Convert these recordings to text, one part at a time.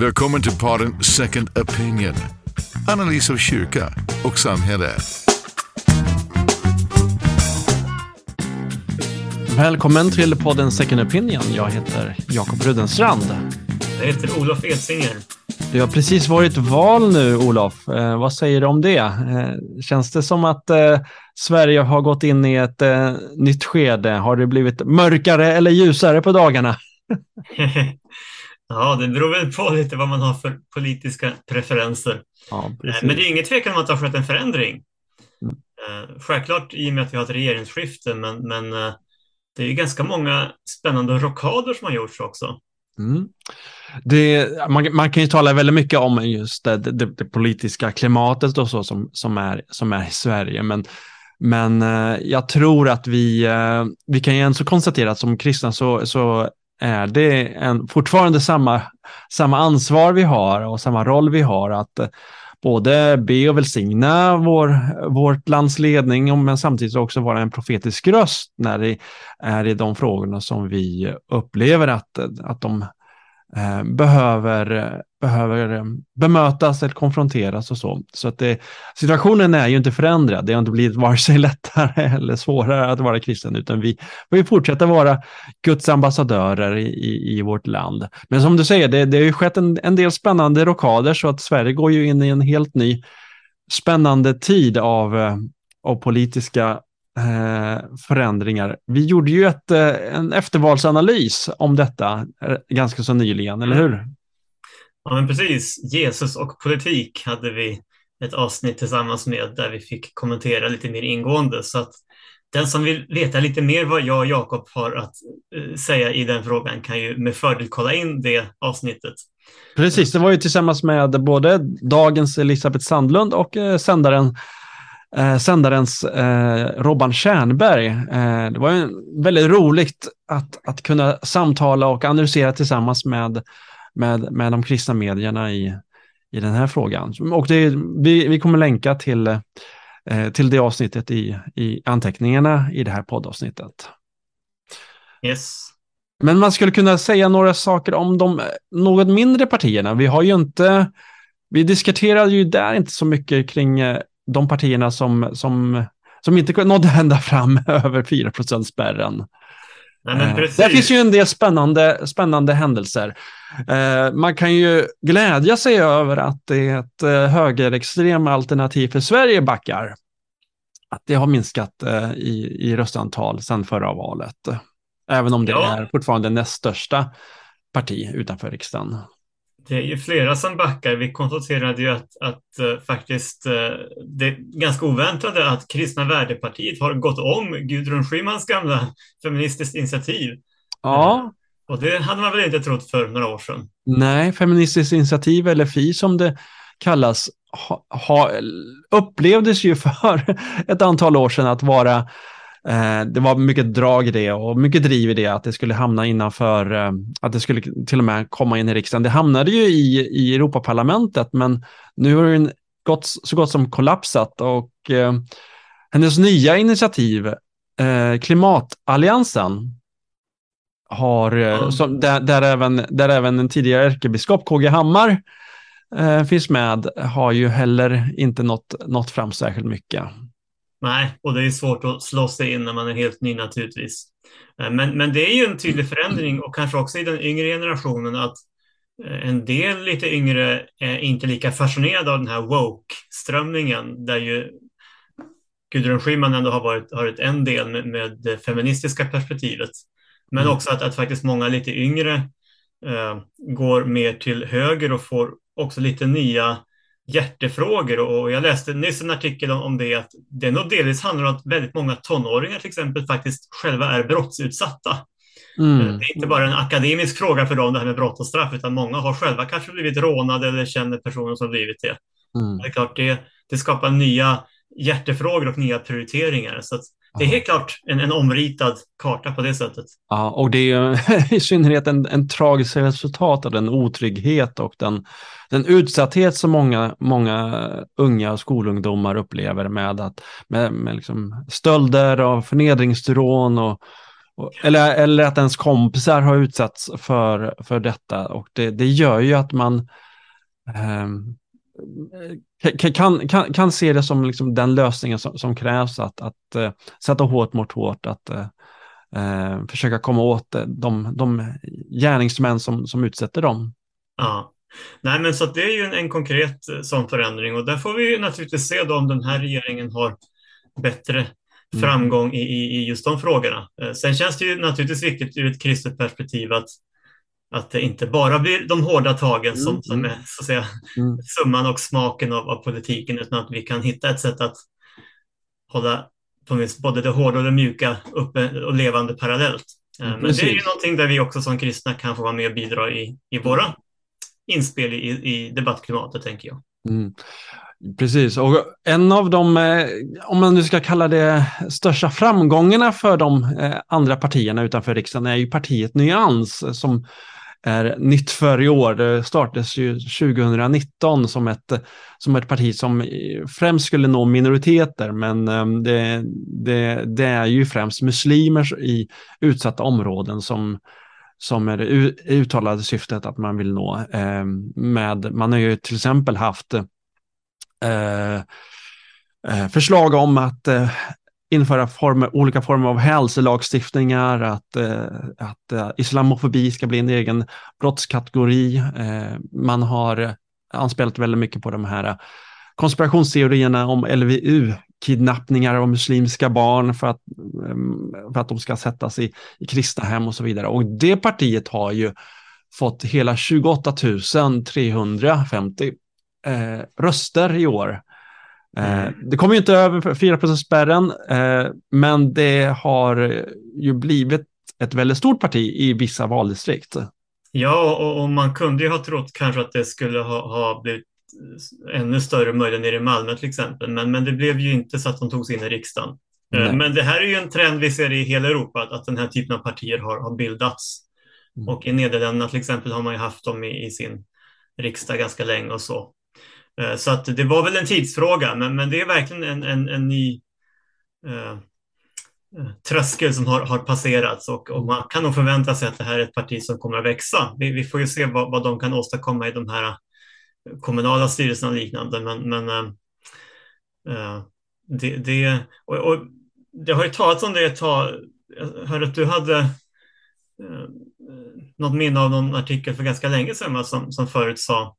Välkommen till podden Second Opinion. Analys av kyrka och samhälle. Välkommen till podden Second Opinion. Jag heter Jakob Rudenstrand. Jag heter Olof Edsinger. Det har precis varit val nu, Olof. Eh, vad säger du om det? Eh, känns det som att eh, Sverige har gått in i ett eh, nytt skede? Har det blivit mörkare eller ljusare på dagarna? ja, det beror väl på lite vad man har för politiska preferenser. Ja, Eh, Men det är inget tvekan om att det har skett en förändring. Eh, Självklart i och med att vi har ett regeringsskifte, men, men eh, det är ju ganska många spännande rockader som har gjorts också. Mm. Det, man, man kan ju tala väldigt mycket om just det, det, det politiska klimatet och så som, som, är, som är i Sverige. Men, men jag tror att vi, vi kan ju ändå konstatera att som kristna så, så Eh, är det en, fortfarande samma, samma ansvar vi har och samma roll vi har att eh, både be och välsigna vår, vårt lands ledning men samtidigt också vara en profetisk röst när det är i de frågorna som vi upplever att, att de Eh, behöver, behöver eh, bemötas eller konfronteras och så. Så att det, situationen är ju inte förändrad. Det har inte blivit vare sig lättare eller svårare att vara kristen, utan vi, vi fortsätter vara Guds ambassadörer i, i, vårt land. Men som du säger, det, det har ju skett en, en del spännande rockader så att Sverige går ju in i en helt ny spännande tid av, eh, av politiska förändringar. Vi gjorde ju ett, eh, en eftervalsanalys om detta eh, ganska så nyligen, eller hur? Ja, men precis. Jesus och politik hade vi ett avsnitt tillsammans med där vi fick kommentera lite mer ingående. Så att den som vill veta lite mer vad jag och Jakob har att eh, säga i den frågan kan ju med fördel kolla in det avsnittet. Precis, det var ju tillsammans med både dagens Elisabeth Sandlund och eh, sändaren eh, sändarens eh, Robban Tjärnberg. Eh, det var ju väldigt roligt att, att kunna samtala och analysera tillsammans med, med, med de kristna medierna i, i den här frågan. Och det, vi, vi kommer länka till, eh, till det avsnittet i, i anteckningarna i det här poddavsnittet. Yes. Men man skulle kunna säga några saker om de något mindre partierna. Vi har ju inte, vi diskuterade ju där inte så mycket kring eh, de partierna som, som, som inte nådde ända fram över 4 spärren. Nej, Eh. Där finns ju en del spännande, spännande händelser. Eh, Man kan ju glädja sig över att det är ett eh, högerextrem alternativ för Sverige backar. Att det har minskat i, i röstantal sedan förra valet. Även om det Ja. är fortfarande näst största parti utanför riksdagen. Det är ju flera som backar. Vi konstaterade ju att, att eh, faktiskt eh, det är ganska oväntade att Kristna Värdepartiet har gått om Gudrun Schymans gamla feministiskt initiativ. Ja, Och det hade man väl inte trott för några år sedan. nej, Feministiskt initiativ eller FI som det kallas ha, ha, upplevdes ju för ett antal år sedan att vara eh, det var mycket drag i det och mycket driv i det att det skulle hamna innanför, eh, att det skulle till och med komma in i riksdagen. Det hamnade ju i, i Europaparlamentet men nu har den gått så gott som kollapsat och eh, hennes nya initiativ, eh, Klimatalliansen, har, som, där, där, även, där även en tidigare ärkebiskop, KG Hammar, eh, finns med, har ju heller inte nått, nått fram särskilt mycket. Nej, och det är svårt att slå sig in när man är helt ny naturligtvis. Eh, Men, men det är ju en tydlig förändring och kanske också i den yngre generationen att eh, en del lite yngre är inte lika fascinerade av den här woke-strömningen där ju Gudrun Schyman ändå har varit, har varit en del med, med det feministiska perspektivet. Men Mm. också att, att faktiskt många lite yngre eh, går mer till höger och får också lite nya hjärtefrågor. Och jag läste nyss en artikel om, det, att det nog delvis handlar om att väldigt många tonåringar till exempel faktiskt själva är brottsutsatta. Mm. Det är inte bara en akademisk fråga för dem det här med brott och straff, utan många har själva kanske blivit rånade eller känner personer som blivit det. Mm. Det är klart, det, det skapar nya hjärtefrågor och nya prioriteringar. Så att det är helt klart en, en omritad karta på det sättet. Ja, och det är ju i synnerhet en, en tragisk resultat av den otrygghet och den, den utsatthet som många, många unga skolungdomar upplever med, att, med, med liksom stölder och förnedringsrån och, eller, eller att ens kompisar har utsatts för, för detta och det, det gör ju att man eh, kan, kan, kan se det som liksom den lösningen som, som krävs, att, att uh, sätta hårt mot hårt, att uh, försöka komma åt de, de gärningsmän som, som utsätter dem. Ja, Nej, men så det är ju en, en konkret sån förändring och där får vi naturligtvis se om den här regeringen har bättre mm. framgång i, i, just de frågorna. Sen känns det ju naturligtvis viktigt ur ett kristet perspektiv att att det inte bara blir de hårda tagen som, mm. som är så att säga, mm. summan och smaken av, av, politiken, utan att vi kan hitta ett sätt att hålla både det hårda och det mjuka uppe och levande parallellt. Mm, Men det är ju någonting där vi också som kristna kan få vara med och bidra i, i våra inspel i, i debattklimatet, tänker jag. Mm. Precis, och en av de, eh, om man nu ska kalla det största framgångarna för de eh, andra partierna utanför riksdagen är ju partiet Nyans som är nytt för i år. Det startades ju 2019 som ett, som ett parti som främst skulle nå minoriteter, men ehm, det, det, det är ju främst muslimer i utsatta områden som, som är det uttalade syftet att man vill nå. Ehm, med, man har ju till exempel haft eh, eh förslag om att eh, införa former, olika former av hälsolagstiftningar, att, eh, att eh, islamofobi ska bli en egen brottskategori. Eh, man har anspelat väldigt mycket på de här konspirationsteorierna om LVU, kidnappningar av muslimska barn för att, eh, för att de ska sättas i, i kristna hem och så vidare. Och det partiet har ju fått hela 28 350 eh, röster i år Eh, mm. Det kommer ju inte över 4 spärren eh, men det har ju blivit ett väldigt stort parti i vissa valdistrikt. Ja, och, och man kunde ju ha trott kanske att det skulle ha, ha blivit ännu större möjligen nere i Malmö till exempel, men, men det blev ju inte så att de tog sig in i riksdagen. Eh, Nej. Men det här är ju en trend vi ser i hela Europa, att, att den här typen av partier har, har bildats. Mm. Och i Nederländerna till exempel har man ju haft dem i, i sin riksdag ganska länge och så. Eh, så att det var väl en tidsfråga, men, men det är verkligen en, en, en ny eh, eh, tröskel som har, har passerats och, och, man kan nog förvänta sig att det här är ett parti som kommer att växa. Vi, vi får ju se vad, vad de kan åstadkomma i de här eh, kommunala styrelserna och liknande, men, men eh, det, det, och, och, det har ju talats om det ett tag. Jag hörde att du hade eh, något minne av någon artikel för ganska länge sedan som, som förut sa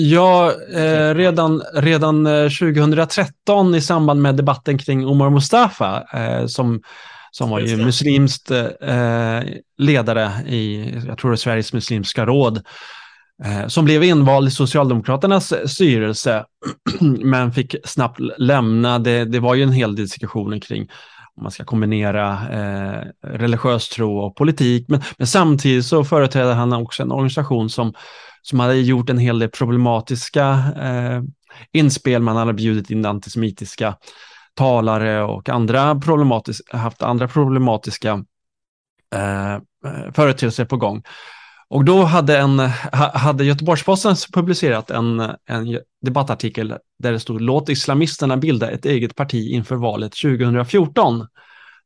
Ja, eh, redan, redan 2013 eh, i samband med debatten kring Omar Mustafa, eh, som, som var ju muslimskt eh, ledare i, jag tror det Sveriges muslimska råd, eh, som blev invald i Socialdemokraternas styrelse, men fick snabbt lämna. Det, det var ju en hel del diskussioner kring om man ska kombinera eh, religiös tro och politik, men, men samtidigt så företräder han också en organisation som som hade gjort en hel del problematiska eh, inspel. Man hade bjudit in antisemitiska talare och andra haft andra problematiska eh, eh, företeelser på gång. Och då hade, en, hade Göteborgs-Posten publicerat en, en debattartikel där det stod låt islamisterna bilda ett eget parti inför valet 2014.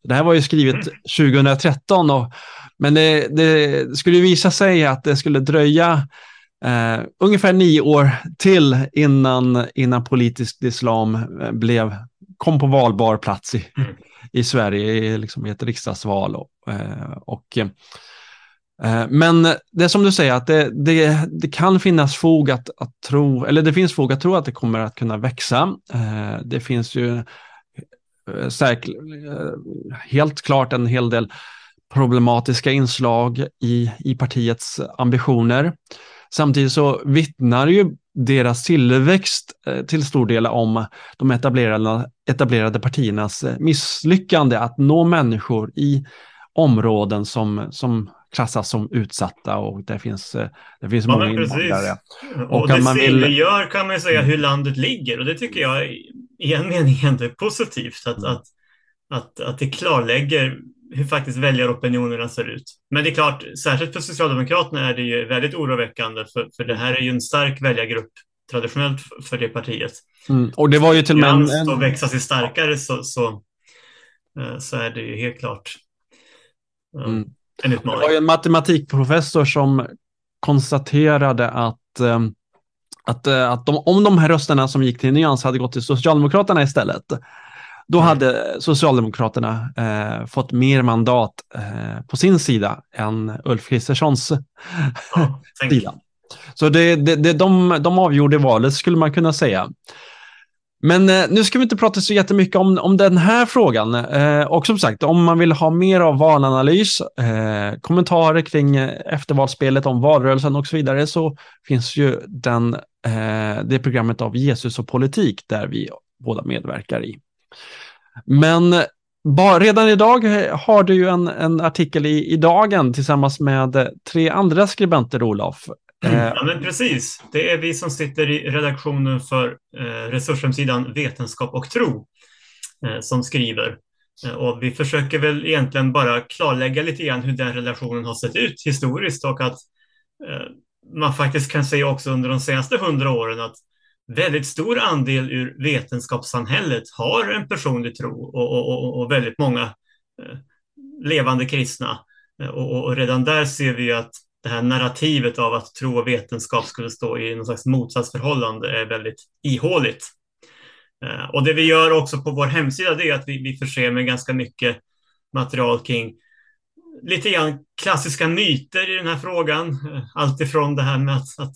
Det här var ju skrivet 2013, och, men det, det skulle visa sig att det skulle dröja Uh, ungefär nio år till innan, innan politisk islam eh, blev, kom på valbar plats i, mm. i Sverige, i, liksom, i ett riksdagsval. Och, uh, och uh, men det är som du säger, att det, det, det, kan finnas fog att, att tro, eller det finns fog att tro att det kommer att kunna växa. det finns ju säkert, helt klart en hel del problematiska inslag i, i partiets ambitioner. Samtidigt så vittnar ju deras tillväxt eh, till stor del om de etablerade, etablerade partiernas eh, misslyckande att nå människor i områden som, som klassas som utsatta och det finns, eh, det finns ja, många invandrare. Och, och det man vill... kan man säga hur landet ligger och det tycker jag i en mening ändå är positivt att, mm. att, att, att det klarlägger hur faktiskt väljaropinionerna ser ut. Men det är klart, särskilt för Socialdemokraterna är det ju väldigt oroväckande för, för det här är ju en stark väljargrupp traditionellt för det partiet. Mm. Och det var ju till och med en... att växa sig starkare så, så, eh, så är det ju helt klart mm. en utmaning. Det var en matematikprofessor som konstaterade att, att, att de, om de här rösterna som gick till Nyans hade gått till Socialdemokraterna istället, då hade Socialdemokraterna eh, fått mer mandat eh, på sin sida än Ulf Kristerssons ja, sida. Så det, det, det, de, de avgjorde valet skulle man kunna säga. Men eh, nu ska vi inte prata så jättemycket om, om den här frågan. Eh, och som sagt, om man vill ha mer av valanalys, eh, kommentarer kring eh, eftervalsspelet, om valrörelsen och så vidare, så finns ju den, eh, det programmet av Jesus och politik där vi båda medverkar i. Men bara, redan idag har du ju en, en artikel i, i Dagen tillsammans med tre andra skribenter, Olof. Ja, men precis. Det är vi som sitter i redaktionen för eh, resurshemsidan Vetenskap och tro eh, som skriver. Eh, och vi försöker väl egentligen bara klarlägga lite grann hur den relationen har sett ut historiskt och att eh, man faktiskt kan säga också under de senaste hundra åren att väldigt stor andel ur vetenskapssamhället har en personlig tro och, och, och, och väldigt många eh, levande kristna. Eh, och, redan där ser vi att det här narrativet av att tro och vetenskap skulle stå i någon slags motsatsförhållande är väldigt ihåligt. Eh, och det vi gör också på vår hemsida det är att vi, vi förser med ganska mycket material kring lite grann klassiska myter i den här frågan. Alltifrån det här med att, att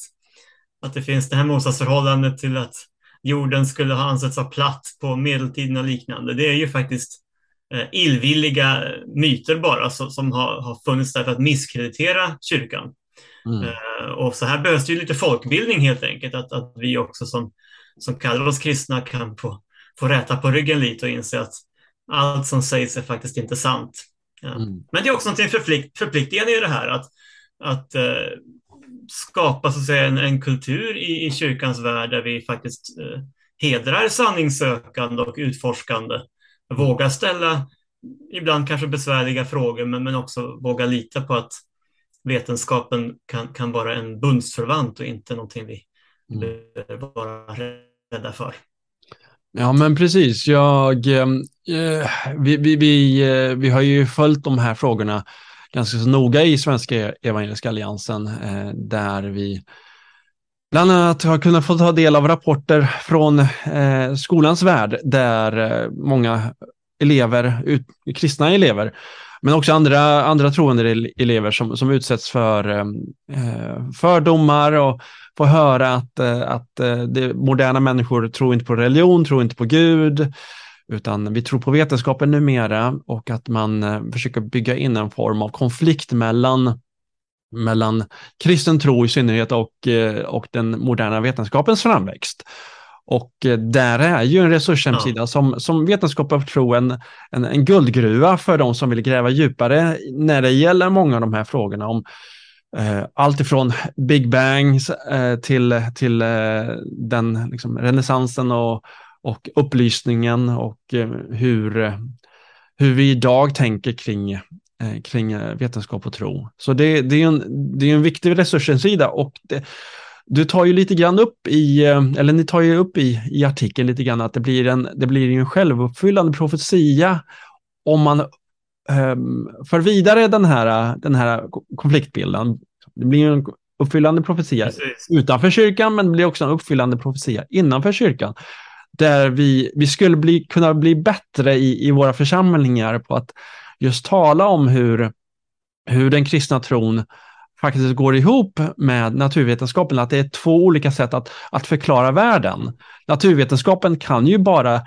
att det finns det här motsatsförhållandet till att jorden skulle ha ansetts ha platt på medeltiden och liknande. Det är ju faktiskt eh, illvilliga myter bara som har, funnits där för att misskreditera kyrkan. Mm. Eh, och så här behövs det ju lite folkbildning helt enkelt, att, att vi också som, som kallar oss kristna kan få, få räta på ryggen lite och inse att allt som sägs är faktiskt inte sant. Mm. Men det är också någonting förplikt, förpliktigande i det här, att, att eh, skapa så att säga, en, en kultur i, i kyrkans värld där vi faktiskt eh, hedrar sanningssökande och utforskande. Våga ställa ibland kanske besvärliga frågor men, men också våga lita på att vetenskapen kan, kan vara en bundsförvant och inte någonting vi mm. behöver vara rädda för. Ja, men precis. Jag, eh, vi, vi, vi, eh, vi har ju följt de här frågorna ganska så noga i Svenska Evangeliska Alliansen eh, där vi bland annat har kunnat få ta del av rapporter från eh, skolans värld där eh, många elever, ut, kristna elever, men också andra, andra troende elever som, som utsätts för eh, eh fördomar och får höra att, eh, att eh, det, moderna människor tror inte på religion, tror inte på Gud, utan vi tror på vetenskapen numera och att man eh, försöker bygga in en form av konflikt mellan mellan kristen tro i synnerhet och, eh, och den moderna vetenskapens framväxt. Och eh, där är ju en resurshemsida ja. som, som vetenskap och tro en, en, en, guldgruva för de som vill gräva djupare när det gäller många av de här frågorna om eh, allt ifrån Big Bangs eh, till, till eh, den liksom, renässansen och, och upplysningen och eh, hur, hur vi idag tänker kring, eh, kring eh, vetenskap och tro. Så det, det är en, det är en viktig resurssida och det, du tar ju lite grann upp i, eller ni tar ju upp i, i artikeln lite grann att det blir en, det blir en självuppfyllande profetia om man um, för vidare den här, den här konfliktbilden. Det blir en uppfyllande profetia Precis. utanför kyrkan, men det blir också en uppfyllande profetia innanför kyrkan där vi, vi skulle bli, kunna bli bättre i, i våra församlingar på att just tala om hur, hur den kristna tron faktiskt går ihop med naturvetenskapen, att det är två olika sätt att, att förklara världen. Naturvetenskapen kan ju bara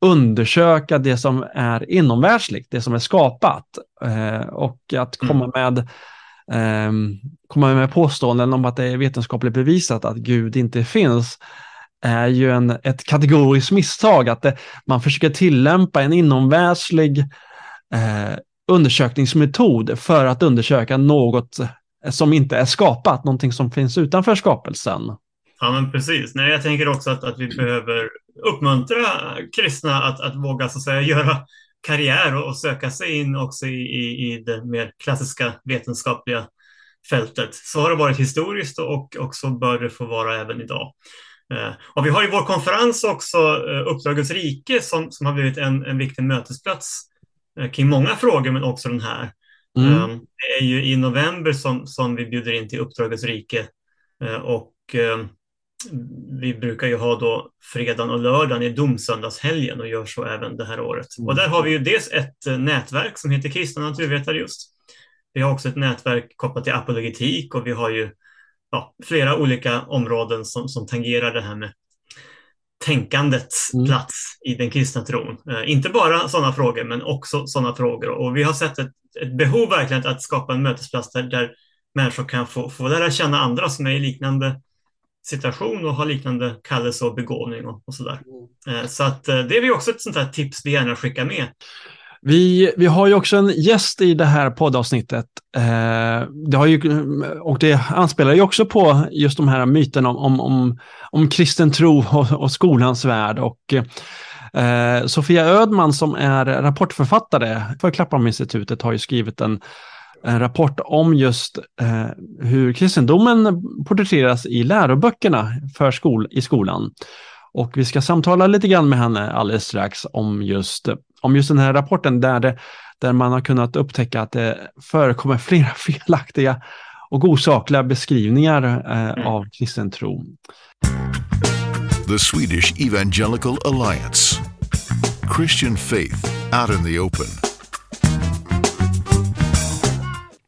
undersöka det som är inomvärldsligt, det som är skapat. Eh, och att komma mm. med, eh, komma med påståenden om att det är vetenskapligt bevisat att Gud inte finns, är ju en, ett kategoriskt misstag, att det, man försöker tillämpa en inomväslig eh, undersökningsmetod för att undersöka något eh, som inte är skapat, någonting som finns utanför skapelsen. Ja, men precis. Nej, jag tänker också att, att vi behöver uppmuntra kristna att, att våga så att säga, göra karriär och, och söka sig in också i, i, i det mer klassiska vetenskapliga fältet. Så har det varit historiskt och, och så bör det få vara även idag. Eh, och vi har ju vår konferens också, eh, Uppdragets rike, som, som har blivit en, en viktig mötesplats eh, kring många frågor, men också den här. Mm. Eh, Det är ju i november som, som vi bjuder in till Uppdragets rike och eh, vi brukar ju ha då fredagen och lördagen i domsöndagshelgen och gör så även det här året. Mm. Och där har vi ju dels ett nätverk som heter Kristna naturvetare just. Vi har också ett nätverk kopplat till apologetik och vi har ju ja, flera olika områden som, som tangerar det här med tänkandets Mm. plats i den kristna tron. Eh, inte bara sådana frågor, men också sådana frågor. Och vi har sett ett, ett behov verkligen att skapa en mötesplats där, där människor kan få, få lära känna andra som är i liknande situation och har liknande kallelse och begåvning och, och sådär. Eh, så att eh, det är ju också ett sånt här tips vi gärna skickar med. Vi, vi har ju också en gäst i det här poddavsnittet. Eh, det har ju, och det anspelar ju också på just de här myterna om, om, om, om kristen tro och, och skolans värld. Och, eh, Sofia Ödman som är rapportförfattare för Klapphamninstitutet har ju skrivit en, en rapport om just eh, hur kristendomen porträtteras i läroböckerna för skol, i skolan. Och vi ska samtala lite grann med henne alldeles strax om just, om just den här rapporten där, det, där man har kunnat upptäcka att det förekommer flera felaktiga och osakliga beskrivningar eh, av kristen tro. The Swedish Evangelical Alliance. Christian faith out in the open.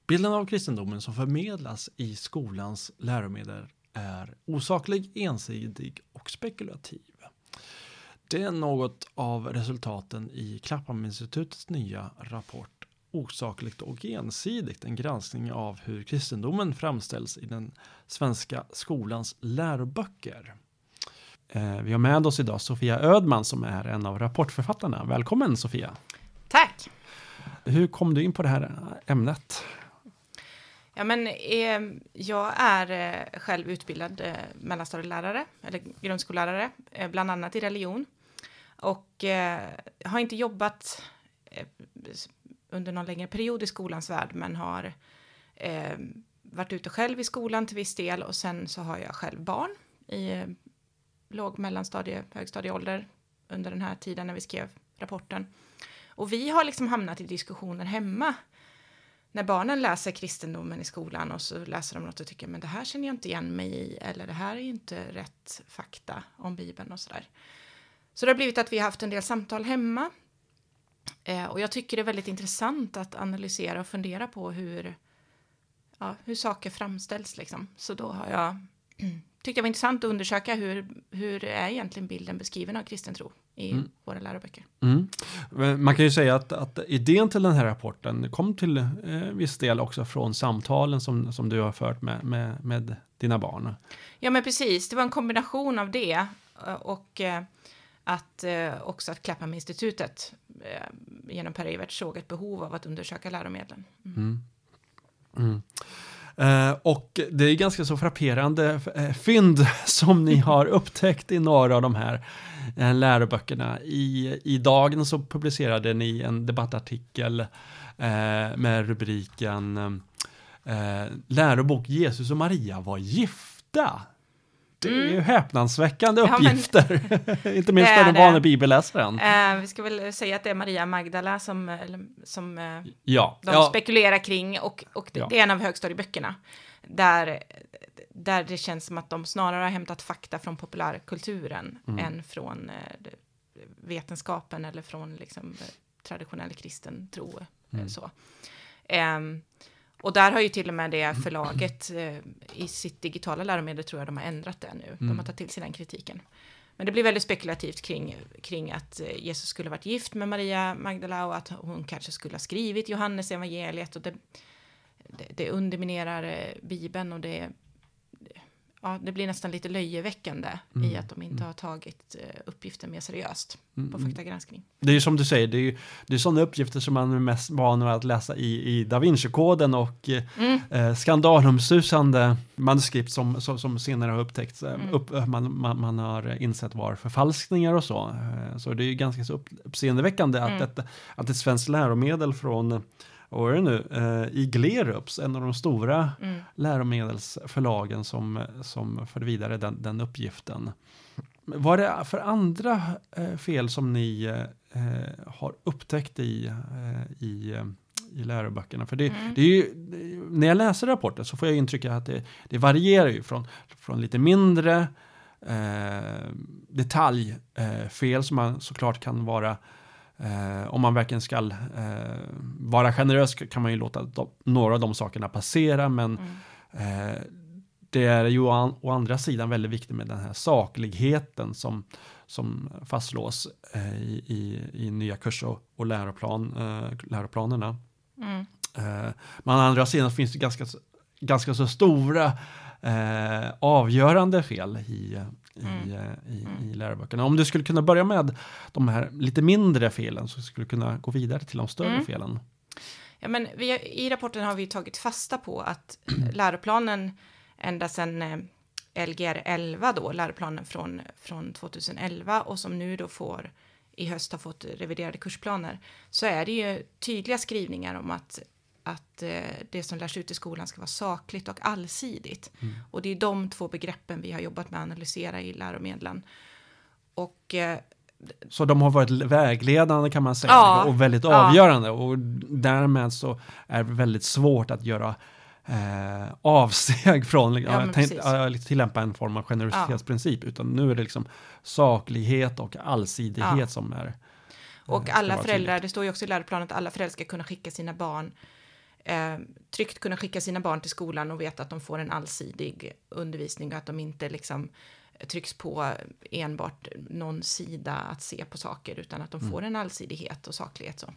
Bilden av kristendomen som förmedlas i skolans läromedel är osaklig, ensidig och spekulativ. Det är något av resultaten i Klapphamninstitutets nya rapport Osakligt och ensidigt, en granskning av hur kristendomen framställs i den svenska skolans läroböcker. Eh, Vi har med oss idag Sofia Ödman som är en av rapportförfattarna. Välkommen Sofia! Tack! Hur kom du in på det här ämnet? Ja, men, eh, jag är eh, själv utbildad eh, mellanstadielärare, eller grundskollärare, eh, bland annat i religion. Och eh, har inte jobbat eh, under någon längre period i skolans värld, men har eh, varit ute själv i skolan till viss del och sen så har jag själv barn i eh, låg, mellanstadie, högstadieålder under den här tiden när vi skrev rapporten. Och vi har liksom hamnat i diskussioner hemma när barnen läser kristendomen i skolan och så läser de något och tycker men det här känner jag inte igen mig i eller det här är inte rätt fakta om Bibeln och sådär. Så det har blivit att vi har haft en del samtal hemma eh, och jag tycker det är väldigt intressant att analysera och fundera på hur, ja, hur saker framställs liksom. Så då har jag tyckt det var intressant att undersöka hur, hur är egentligen bilden beskriven av kristen tro i Mm. våra läroböcker. Mm. Man kan ju säga att, att idén till den här rapporten kom till eh, viss del också från samtalen som, som du har fört med, med, med dina barn. Ja, men precis. Det var en kombination av det eh, och eh, att eh, också att Klapphamninstitutet eh, genom Per Evert såg ett behov av att undersöka läromedlen. Mm. Mm. mm. Eh, och det är ganska så frapperande eh, fynd som ni har upptäckt i några av de här eh, läroböckerna. I, I dagen så publicerade ni en debattartikel eh, med rubriken eh, Lärobok Jesus och Maria var gifta. Det är ju häpnadsväckande Mm. Ja, men- uppgifter, inte minst för den vanliga bibelläsaren. Eh, vi ska väl säga att det är Maria Magdala som, som eh, Ja, de ja, spekulerar kring och, och det, Ja. det är en av högstadieböckerna. Där, där det känns som att de snarare har hämtat fakta från populärkulturen Mm. än från eh, vetenskapen eller från liksom, traditionell kristen tro. eh, Mm. Så. Ehm, och där har ju till och med det förlaget eh, i sitt digitala läromedel tror jag de har ändrat det nu. De Mm. har tagit till sig den kritiken. Men det blir väldigt spekulativt kring, kring att eh, Jesus skulle varit gift med Maria Magdala och att hon kanske skulle ha skrivit Johannes evangeliet och det, det, det underminerar eh, Bibeln och det, ja, det blir nästan lite löjeväckande i Mm. att de inte har tagit eh, uppgiften mer seriöst Mm, på mm. faktagranskning. Det är ju som du säger, det är, det är sådana uppgifter som man är mest van vid att läsa i, i Da Vinci-koden och eh, Mm. eh, skandalomsusande manuskript som, som, som senare har upptäckts. eh, Mm. Upp, man, man, man har insett var förfalskningar och så. Så det är ju ganska så upp, uppseendeväckande Mm. att, ett, att ett svenskt läromedel från vad är det nu? Eh, I Glerups, en av de stora Mm. läromedelsförlagen som, som förde vidare den, den uppgiften. Vad är det för andra eh, fel som ni eh, har upptäckt i, eh, i, eh, i läroböckerna. För det, det är ju, när jag läser rapporten så får jag intrycket att det, det varierar ju från, från lite mindre eh, detaljfel eh, som man såklart kan vara Eh, om man verkligen ska eh, vara generös kan man ju låta de, några av de sakerna passera, men mm. eh, det är ju å, å, andra sidan väldigt viktigt med den här sakligheten som, som fastslås eh, i, i, i, nya kurser och, och läroplan, eh, läroplanerna. Mm. Eh, men å andra sidan finns det ganska, ganska så stora avgörande fel i, i, mm. Eh, i, mm. i läroböckerna. Om du skulle kunna börja med de här lite mindre felen så skulle du kunna gå vidare till de större mm. felen. Ja, men vi, I rapporten har vi tagit fasta på att läroplanen ända sedan eh, Lgr 11 då, läroplanen från, från 2011 och som nu då får i höst har fått reviderade kursplaner, så är det ju tydliga skrivningar om att att eh, det som lärs ut i skolan ska vara sakligt och allsidigt. Mm. Och det är de två begreppen vi har jobbat med att analysera i läromedlen. Och, eh, så de har varit vägledande kan man säga ja, och väldigt avgörande. Och därmed så är det väldigt svårt att göra eh, avsteg från ja, att tillämpa en form av generositetsprincip utan nu är det liksom saklighet och allsidighet som är och alla föräldrar, det står ju också i läroplanen att alla föräldrar ska kunna skicka sina barn eh, tryggt kunna skicka sina barn till skolan och veta att de får en allsidig undervisning och att de inte liksom trycks på enbart någon sida att se på saker utan att de mm. får en allsidighet och saklighet. Så.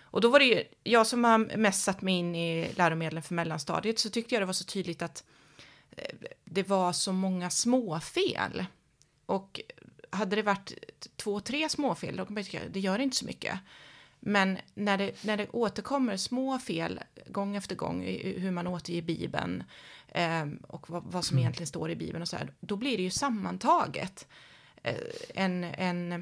Och då var det ju, jag som har mest satt mig in i läromedlen för mellanstadiet så tyckte jag det var så tydligt att eh, det var så många småfel. Och hade det varit två, tre småfel, då kan man tycka det gör inte så mycket. Men när det, när det återkommer små fel gång efter gång i hur man återger Bibeln eh, och vad, vad, som mm. egentligen står i Bibeln och så här, då blir det ju sammantaget eh, en, en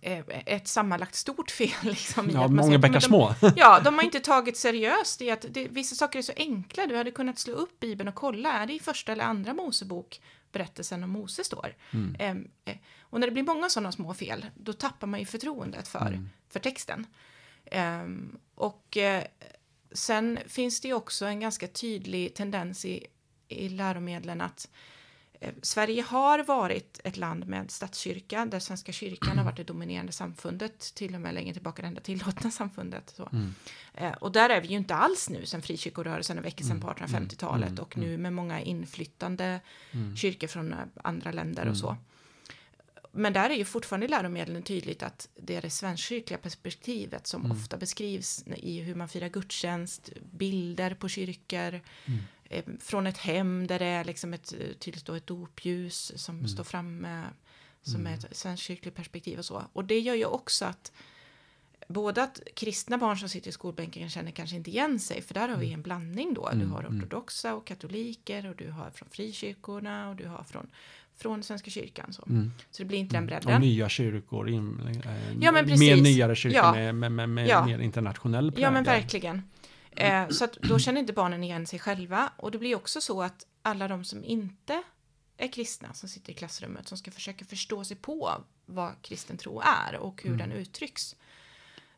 eh, ett sammanlagt stort fel. Liksom, ja, många bäckar små. ja, de har inte tagit seriöst i att det, vissa saker är så enkla. Du hade kunnat slå upp Bibeln och kolla, är det i första eller andra Mosebok berättelsen om Mose står? Mm. Eh, och när det blir många sådana små fel, då tappar man ju förtroendet för, mm. för texten. Um, och uh, sen finns det ju också en ganska tydlig tendens i, i läromedlen att Sverige har varit ett land med statskyrka där Svenska kyrkan har varit det dominerande samfundet, till och med längre tillbaka det enda tillåtna samfundet. Så. Mm. Uh, och där är vi ju inte alls nu sen frikyrkorörelsen och väckelsen mm. på 1850-talet mm. och nu med många inflyttande mm. kyrkor från andra länder och mm. så. Men där är ju fortfarande i läromedlen tydligt att det är det svenskkyrkliga perspektivet som mm. ofta beskrivs i hur man firar gudstjänst, bilder på kyrkor, mm. eh, från ett hem där det är liksom ett tydligt ett dopljus som mm. står framme, som är mm. ett svenskkyrkligt perspektiv och så. Och det gör ju också att både att kristna barn som sitter i skolbänken känner kanske inte igen sig, för där har vi mm. en blandning då. Du mm, har ortodoxa och katoliker och du har från frikyrkorna och du har från från Svenska kyrkan. Så, mm. så det blir inte den mm. bredden. Och nya kyrkor, in, äh, ja, men precis. mer nyare kyrkor ja. med, med, med, med ja. mer internationell prägel. Ja, men verkligen. Eh, så då känner inte barnen igen sig själva. Och det blir också så att alla de som inte är kristna, som sitter i klassrummet, som ska försöka förstå sig på vad kristen tro är och hur mm. den uttrycks.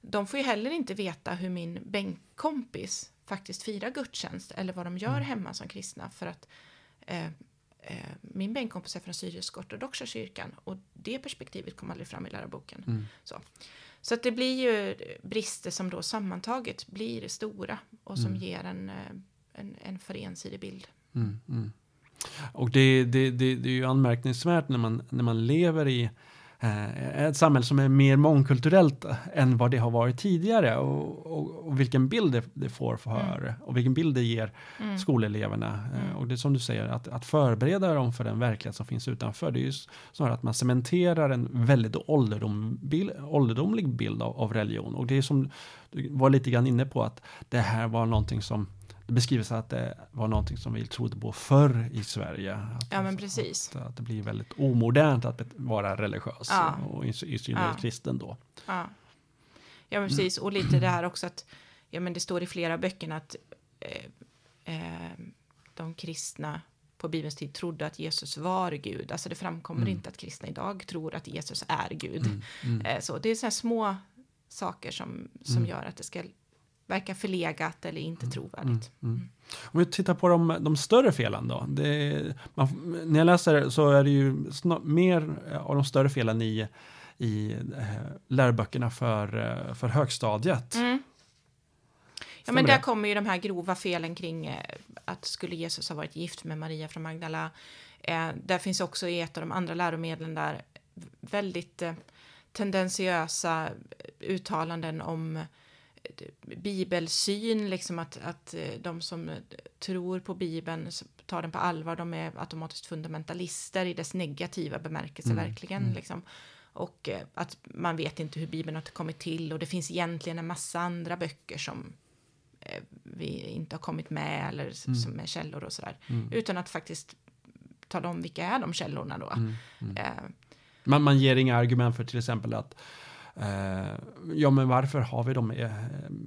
De får ju heller inte veta hur min bänkkompis faktiskt firar gudstjänst eller vad de gör mm. hemma som kristna för att eh, eh, min bänkkompis är från syrisk-ortodoxa kyrkan och det perspektivet kom aldrig fram i läroboken. Mm. Så, så att det blir ju brister som då sammantaget blir stora och som mm. ger en, eh, en, en för ensidig bild. Mm, mm. och det, det, det, det, är ju anmärkningsvärt när man, när man lever i ett samhälle som är mer mångkulturellt än vad det har varit tidigare och, och, och vilken bild det, det får för mm. och vilken bild det ger mm. skoleleverna. Eh, mm. Och det är som du säger, att, att förbereda dem för den verklighet som finns utanför, det är ju snarare att man cementerar en väldigt ålderdom, bild, ålderdomlig bild av, av religion. Och det är som du var lite grann inne på, att det här var någonting som det beskrivs att det var någonting som vi trodde på förr i Sverige. Att, ja, men precis. Att, att, det blir väldigt omodernt att vara religiös ja. och i, i synnerhet ja. kristen då. Ja. ja, men precis. Och lite det här också att ja, men det står i flera böcker att eh, eh, de kristna på Bibelns tid trodde att Jesus var Gud. Alltså det framkommer mm. inte att kristna idag tror att Jesus är Gud. Mm. Mm. Eh, så det är så här små saker som, som mm. gör att det ska verkar förlegat eller inte trovärdigt. Mm. Om vi tittar på de, de större felen då. Det, man, när jag läser så är det ju snar, mer av de större felen i, i eh, läroböckerna för, eh, för högstadiet. Mm. Ja, men där kommer ju de här grova felen kring eh, att skulle Jesus ha varit gift med Maria från Magdala. Eh, där finns också i ett av de andra läromedlen där väldigt eh, tendentiösa uttalanden om eh, bibelsyn, liksom att, att eh, de som tror på Bibeln tar den på allvar, de är automatiskt fundamentalister i dess negativa bemärkelse, mm. verkligen. Mm. Liksom. Och eh, att man vet inte hur Bibeln har kommit till och det finns egentligen en massa andra böcker som vi inte har kommit med eller mm. som är källor och sådär. Mm. Utan att faktiskt tala om vilka är de källorna då. Mm. Mm. Eh, man, man ger inga argument för till exempel att eh, ja, men varför har vi de eh,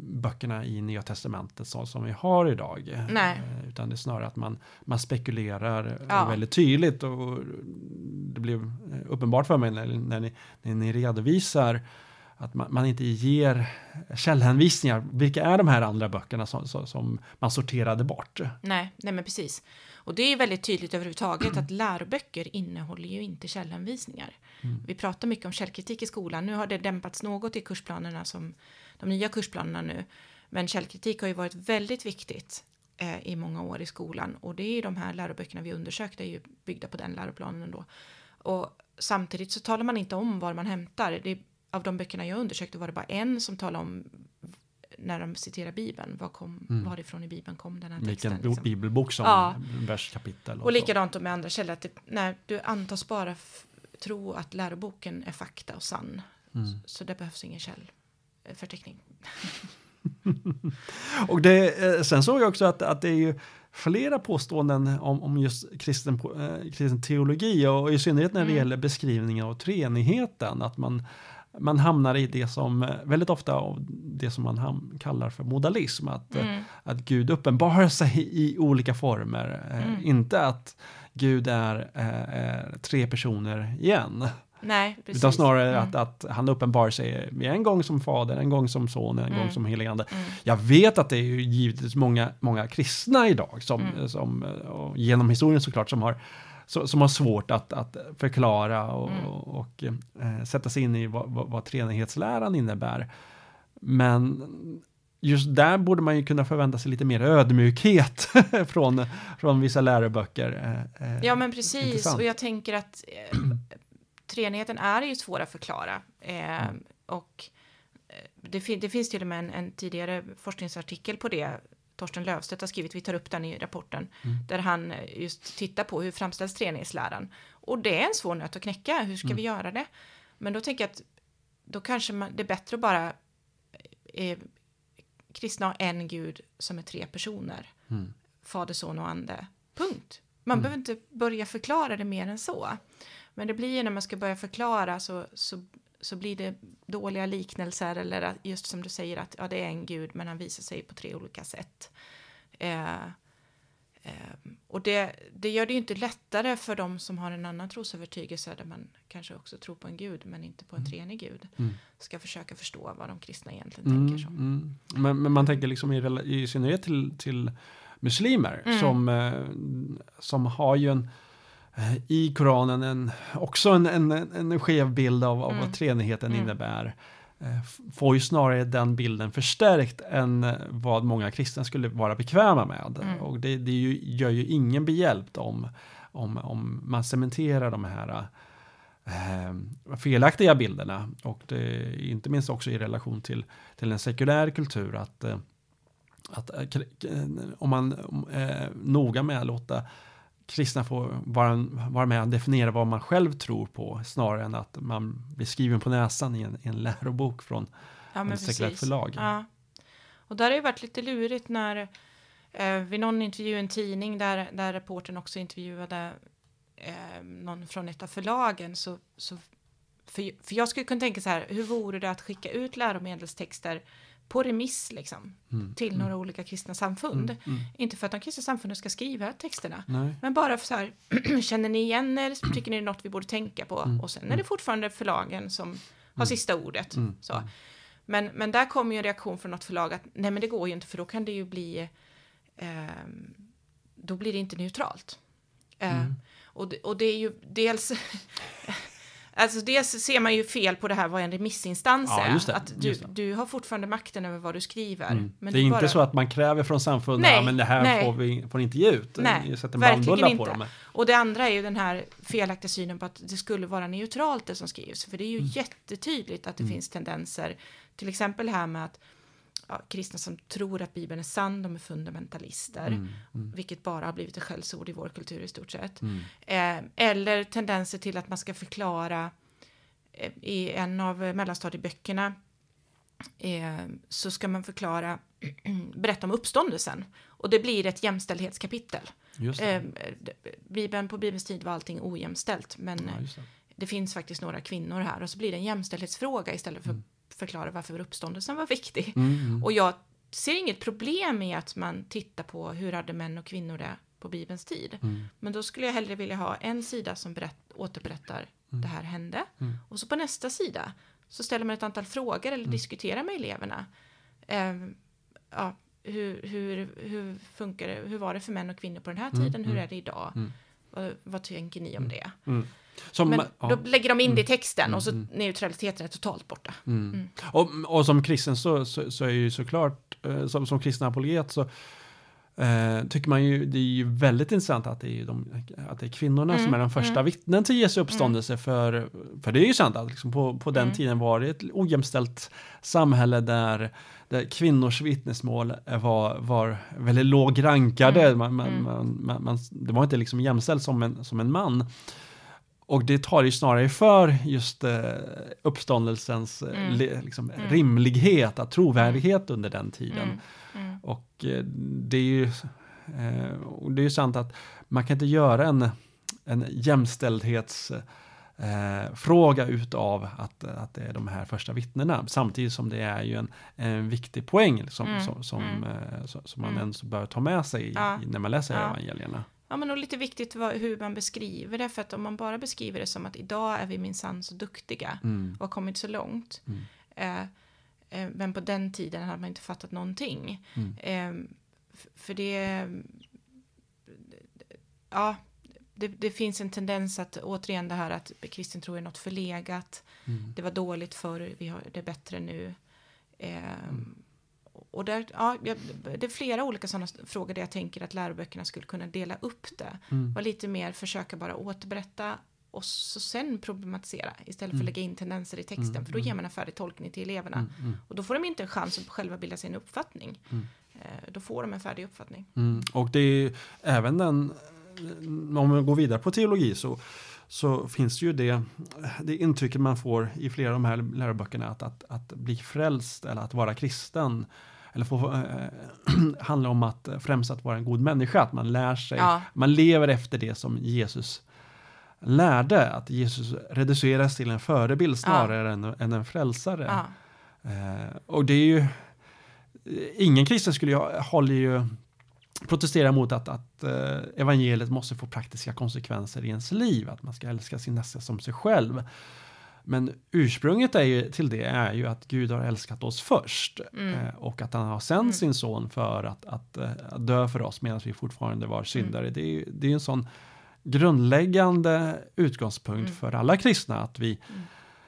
böckerna i Nya Testamentet så, som vi har idag? Nej. Eh, utan det är snarare att man, man spekulerar ja. väldigt tydligt och det blev uppenbart för mig när, när, ni, när ni redovisar att man, man, inte ger källhänvisningar. Vilka är de här andra böckerna som, som, som, man sorterade bort? Nej, nej men precis. Och det är väldigt tydligt överhuvudtaget att läroböcker innehåller ju inte källhänvisningar. Mm. Vi pratar mycket om källkritik i skolan. Nu har det dämpats något i kursplanerna som de nya kursplanerna nu. Men källkritik har ju varit väldigt viktigt eh, i många år i skolan och det är ju de här läroböckerna vi undersökte är ju byggda på den läroplanen då. Och samtidigt så talar man inte om var man hämtar. Det, av de böckerna jag undersökte var det bara en som talade om när de citerar Bibeln, var kom, mm. varifrån i Bibeln kom den här texten? Vilken liksom. bibelbok som ja. verskapitel? Och, och likadant med andra källor, att det, när du antas bara tro att läroboken är fakta och sann. Mm. Så, så det behövs ingen källförteckning. och det, eh, sen såg jag också att, att det är ju flera påståenden om, om just kristen, eh, kristen teologi och i synnerhet när det mm. gäller beskrivningen av treenigheten. Att man man hamnar i det som eh, väldigt ofta det som man kallar för modalism. Att, eh, mm. att Gud uppenbarar sig i olika former. Eh, mm. Inte att Gud är, är tre personer igen. Nej, precis. Utan snarare mm. att, att han uppenbarar sig en gång som fader, en gång som son, en mm. gång som heligande. Mm. Jag vet att det är ju givetvis många, många kristna idag som, mm. som genom historien såklart som har som har svårt att, att förklara och, mm. och eh, sätta sig in i vad, vad, vad treenighetsläran innebär. Men just där borde man ju kunna förvänta sig lite mer ödmjukhet från, från vissa läroböcker. Eh, eh, ja, men precis. Intressant. Och jag tänker att eh, treenigheten är ju svår att förklara. Eh, mm. Och eh, det, fin det, finns till och med en, en, tidigare forskningsartikel på det Torsten Löfstedt har skrivit, vi tar upp den i rapporten, mm. där han eh, just tittar på hur framställs treenighetsläran. Och det är en svår nöt att knäcka, hur ska mm. vi göra det? Men då tänker jag att då kanske man, det är bättre att bara eh, kristna har en gud som är tre personer. Mm. Fader, son och ande. Punkt. Man mm. behöver inte börja förklara det mer än så. Men det blir ju när man ska börja förklara så, så så blir det dåliga liknelser eller just som du säger att ja, det är en gud men han visar sig på tre olika sätt. Eh, eh, och det, det gör det ju inte lättare för de som har en annan trosövertygelse där man kanske också tror på en gud men inte på en mm. treenig gud. Mm. Ska försöka förstå vad de kristna egentligen mm, tänker. Så. Mm. Men, men, man tänker liksom i, i synnerhet till, till muslimer mm. som, eh, som har ju en i Koranen en, också en, en, en skev bild av, av mm. vad treenigheten mm. innebär. Eh, får ju snarare den bilden förstärkt än vad många kristna skulle vara bekväma med. Mm. Och det, det ju, gör ju ingen behjälpt om, om, om man cementerar de här eh, felaktiga bilderna. Och det, inte minst också i relation till, till en sekulär kultur. att, eh, att om man är noga med att låta kristna får vara, vara med och definiera vad man själv tror på snarare än att man blir skriven på näsan i en, i en lärobok från ja, ett sekulärt förlag. Ja. Och där har det varit lite lurigt när eh, vid någon intervju i en tidning där, där reporten också intervjuade eh, någon från ett av förlagen så, så för, för jag skulle kunna tänka så här, hur vore det att skicka ut läromedelstexter på remiss liksom, mm. till några mm. olika kristna samfund. Mm. mm. Inte för att de kristna samfunden ska skriva texterna, Nej. men bara för så här, känner ni igen er? Tycker ni det är något vi borde tänka på? Mm. Och sen är det fortfarande förlagen som har sista ordet. Så. Men, men där kommer ju en reaktion från något förlag att nej men det går ju inte för då kan det ju bli eh, då blir det inte neutralt. Eh, Mm. och, det, och det är ju dels Alltså dels ser man ju fel på det här vad en remissinstans Ja, är. det, att du, du har fortfarande makten över vad du skriver. Mm. Men det är inte bara- så att man kräver från samfunden, Nej, ja, men det här nej. får vi får ni inte ge ut. Nej, Ni sätter en verkligen bannbulla på inte. dem. Och det andra är ju den här felaktiga synen på att det skulle vara neutralt det som skrivs. För det är ju Mm. jättetydligt att det finns tendenser. Till exempel här med att kristna som tror att Bibeln är sann, de är fundamentalister. Mm, Vilket bara har blivit ett skällsord i vår kultur i stort sett. Mm. Eh, eller tendenser till att man ska förklara eh, i en av mellanstadieböckerna eh, så ska man förklara, berätta om uppståndelsen. Och det blir ett jämställdhetskapitel. Eh, Bibeln, på Bibelns tid var allting ojämställt, men Ja, det. det finns faktiskt några kvinnor här och så blir det en jämställdhetsfråga istället för förklara varför uppståndelsen var viktig. Mm, mm. Och jag ser inget problem i att man tittar på hur hade män och kvinnor det på Bibelns tid. Mm. Men då skulle jag hellre vilja ha en sida som berätt, återberättar det här hände. Mm. Och så på nästa sida så ställer man ett antal frågor eller Mm. diskuterar med eleverna. Ehm, ja, hur, hur, hur funkar det? Hur var det för män och kvinnor på den här Mm, tiden? Hur mm. är det idag? Mm. Vad, vad tänker ni om det? Mm. Som, Men ja. då lägger de in det i texten Mm, och så mm. neutraliteten är totalt borta. Mm. Mm. Och, och som kristen så, så, så är ju såklart, eh, som, som kristen apologet så eh, tycker man ju, det är ju väldigt intressant att det är, de, att det är kvinnorna Mm, som är de första mm. vittnen till Jesu uppståndelse. För, för det är ju sant att liksom på, på den Mm. tiden var det ett ojämställt samhälle där, där kvinnors vittnesmål var, var väldigt lågt rankade. Mm, Man, man, mm. man, man, det var inte liksom jämställt som en, som en man. Och det tar ju snarare för just eh, uppståndelsens eh, Mm. li, liksom, Mm. rimlighet, att trovärdighet under den tiden. Mm. Mm. Och eh, det är ju eh, det är ju sant att man kan inte göra en, en jämställdhetsfråga eh, utav att, att det är de här första vittnena. Samtidigt som det är ju en, en viktig poäng som, Mm, som, som, mm. eh, som, man Mm. ens bör ta med sig Ja. i, när man läser Ja. evangelierna. Ja, men och lite viktigt vad, hur man beskriver det, för att om man bara beskriver det som att idag är vi minsann så duktiga Mm. och har kommit så långt. Mm. Eh, eh, men på den tiden hade man inte fattat någonting. Mm. Eh, för det... Ja, det, det finns en tendens att återigen det här att kristen tro är något förlegat. Mm. Det var dåligt förr, vi har det bättre nu. Eh, Mm. Och där, ja, det är flera olika sådana frågor där jag tänker att läroböckerna skulle kunna dela upp det. Mm. Var lite mer försöka bara återberätta och så sen problematisera istället för Mm. att lägga in tendenser i texten. Mm, För då mm. ger man en färdig tolkning till eleverna. Mm. Mm. Och då får de inte en chans att själva bilda sin uppfattning. Mm. Eh, Då får de en färdig uppfattning. Mm. Och det är även den, om vi går vidare på teologi så, så finns det ju det, det intrycket man får i flera av de här läroböckerna att, att, att bli frälst eller att vara kristen eller få, eh, handlar om att eh, främst att vara en god människa, att man lär sig, Ja. man lever efter det som Jesus lärde, att Jesus reduceras till en förebild snarare än, än en frälsare. Ja. Eh, och det är ju, ingen kristen skulle ju, håller ju protestera mot att, att eh, evangeliet måste få praktiska konsekvenser i ens liv, att man ska älska sin nästa som sig själv. Men ursprunget är ju, till det är ju att Gud har älskat oss först Mm. eh, och att han har sänt Mm. sin son för att, att, eh, att dö för oss medan vi fortfarande var syndare. Mm. Det är ju det är en sån grundläggande utgångspunkt Mm. för alla kristna att vi,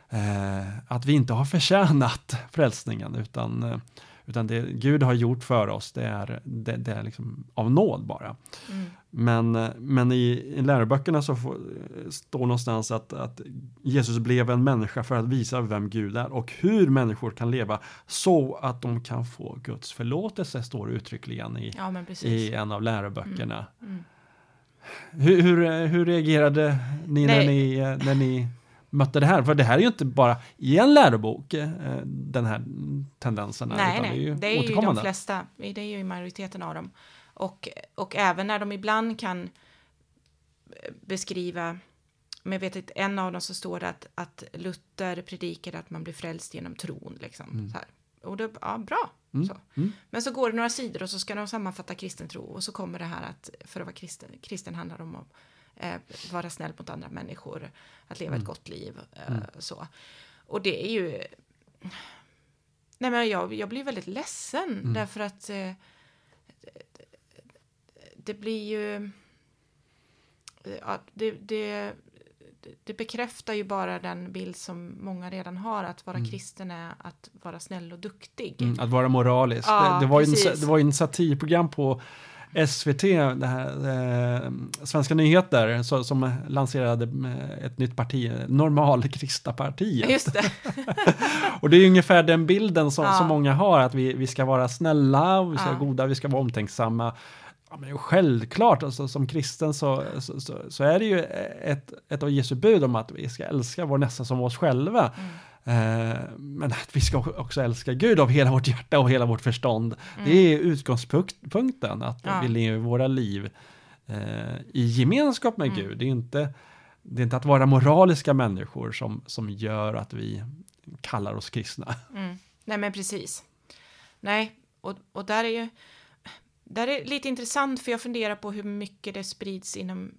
eh, att vi inte har förtjänat frälsningen utan, eh, utan det Gud har gjort för oss det är, det, det är liksom av nåd bara. Mm. Men, men i, i läroböckerna så får, står någonstans att, att Jesus blev en människa för att visa vem Gud är och hur människor kan leva så att de kan få Guds förlåtelse, står uttryckligen i, ja, i en av läroböckerna. Mm. Hur, hur, hur reagerade ni när, ni när ni mötte det här? För det här är ju inte bara i en lärobok, eh, den här tendensen. Nej, nej, det är ju det är ju de flesta, det är ju majoriteten av dem. Och, och även när de ibland kan eh, beskriva, men jag vet att en av dem så står det att, att Luther predikade att man blir frälst genom tron. Liksom, Mm. så här. Och det, ja, bra. Mm, Så. mm, Men så går det några sidor och så ska de sammanfatta kristen tro och så kommer det här att för att vara kristen, kristen handlar om att eh, vara snäll mot andra människor, att leva Mm. ett gott liv. Eh, Mm. så. Och det är ju... nej men jag, jag blir väldigt ledsen Mm. därför att eh, det blir ju... Ja, det, det, det bekräftar ju bara den bild som många redan har, att vara kristen är att vara snäll och duktig. Mm, att vara moralisk. Ja, det, det, var ju en, det var ju en satirprogram på SVT, det här, eh, Svenska nyheter, så, som lanserade eh, ett nytt parti, Normalkristna partiet. Just det. Och det är ungefär den bilden som, Ja. som många har, att vi, vi ska vara snälla, vi ska Ja. vara goda, vi ska vara omtänksamma. Ja, men självklart, alltså, som kristen så, så, så, så är det ju ett, ett av Jesu bud om att vi ska älska vår nästa som oss själva. Mm. Eh, men att vi ska också älska Gud av hela vårt hjärta och hela vårt förstånd. Det är utgångspunkten, att Mm. Ja. vi lever våra liv eh, i gemenskap med Mm. Gud. Det är inte, det är inte att vara moraliska människor som, som gör att vi kallar oss kristna. Mm. Nej, men precis. Nej, och, och där är ju... Där är lite intressant, för jag funderar på hur mycket det sprids inom